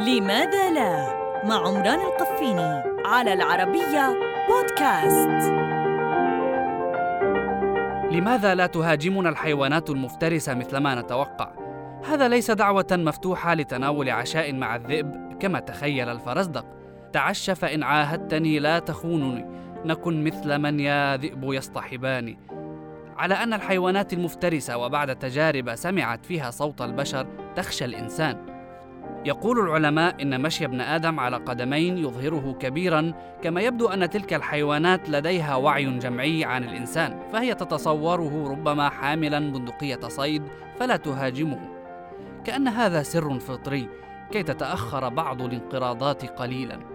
لماذا لا؟ مع عمران القفيني على العربية بودكاست. لماذا لا تهاجمنا الحيوانات المفترسة مثلما نتوقع؟ هذا ليس دعوة مفتوحة لتناول عشاء مع الذئب كما تخيل الفرزدق. تعش فإن عاهدتني لا تخونني. نكن مثل من يا ذئب يصطحبان على أن الحيوانات المفترسة وبعد تجارب سمعت فيها صوت البشر تخشى الإنسان. يقول العلماء إن مشي ابن آدم على قدمين يظهره كبيرا كما يبدو أن تلك الحيوانات لديها وعي جمعي عن الإنسان فهي تتصوره ربما حاملا بندقية صيد فلا تهاجمه. كأن هذا سر فطري كي تتأخر بعض الانقراضات قليلا.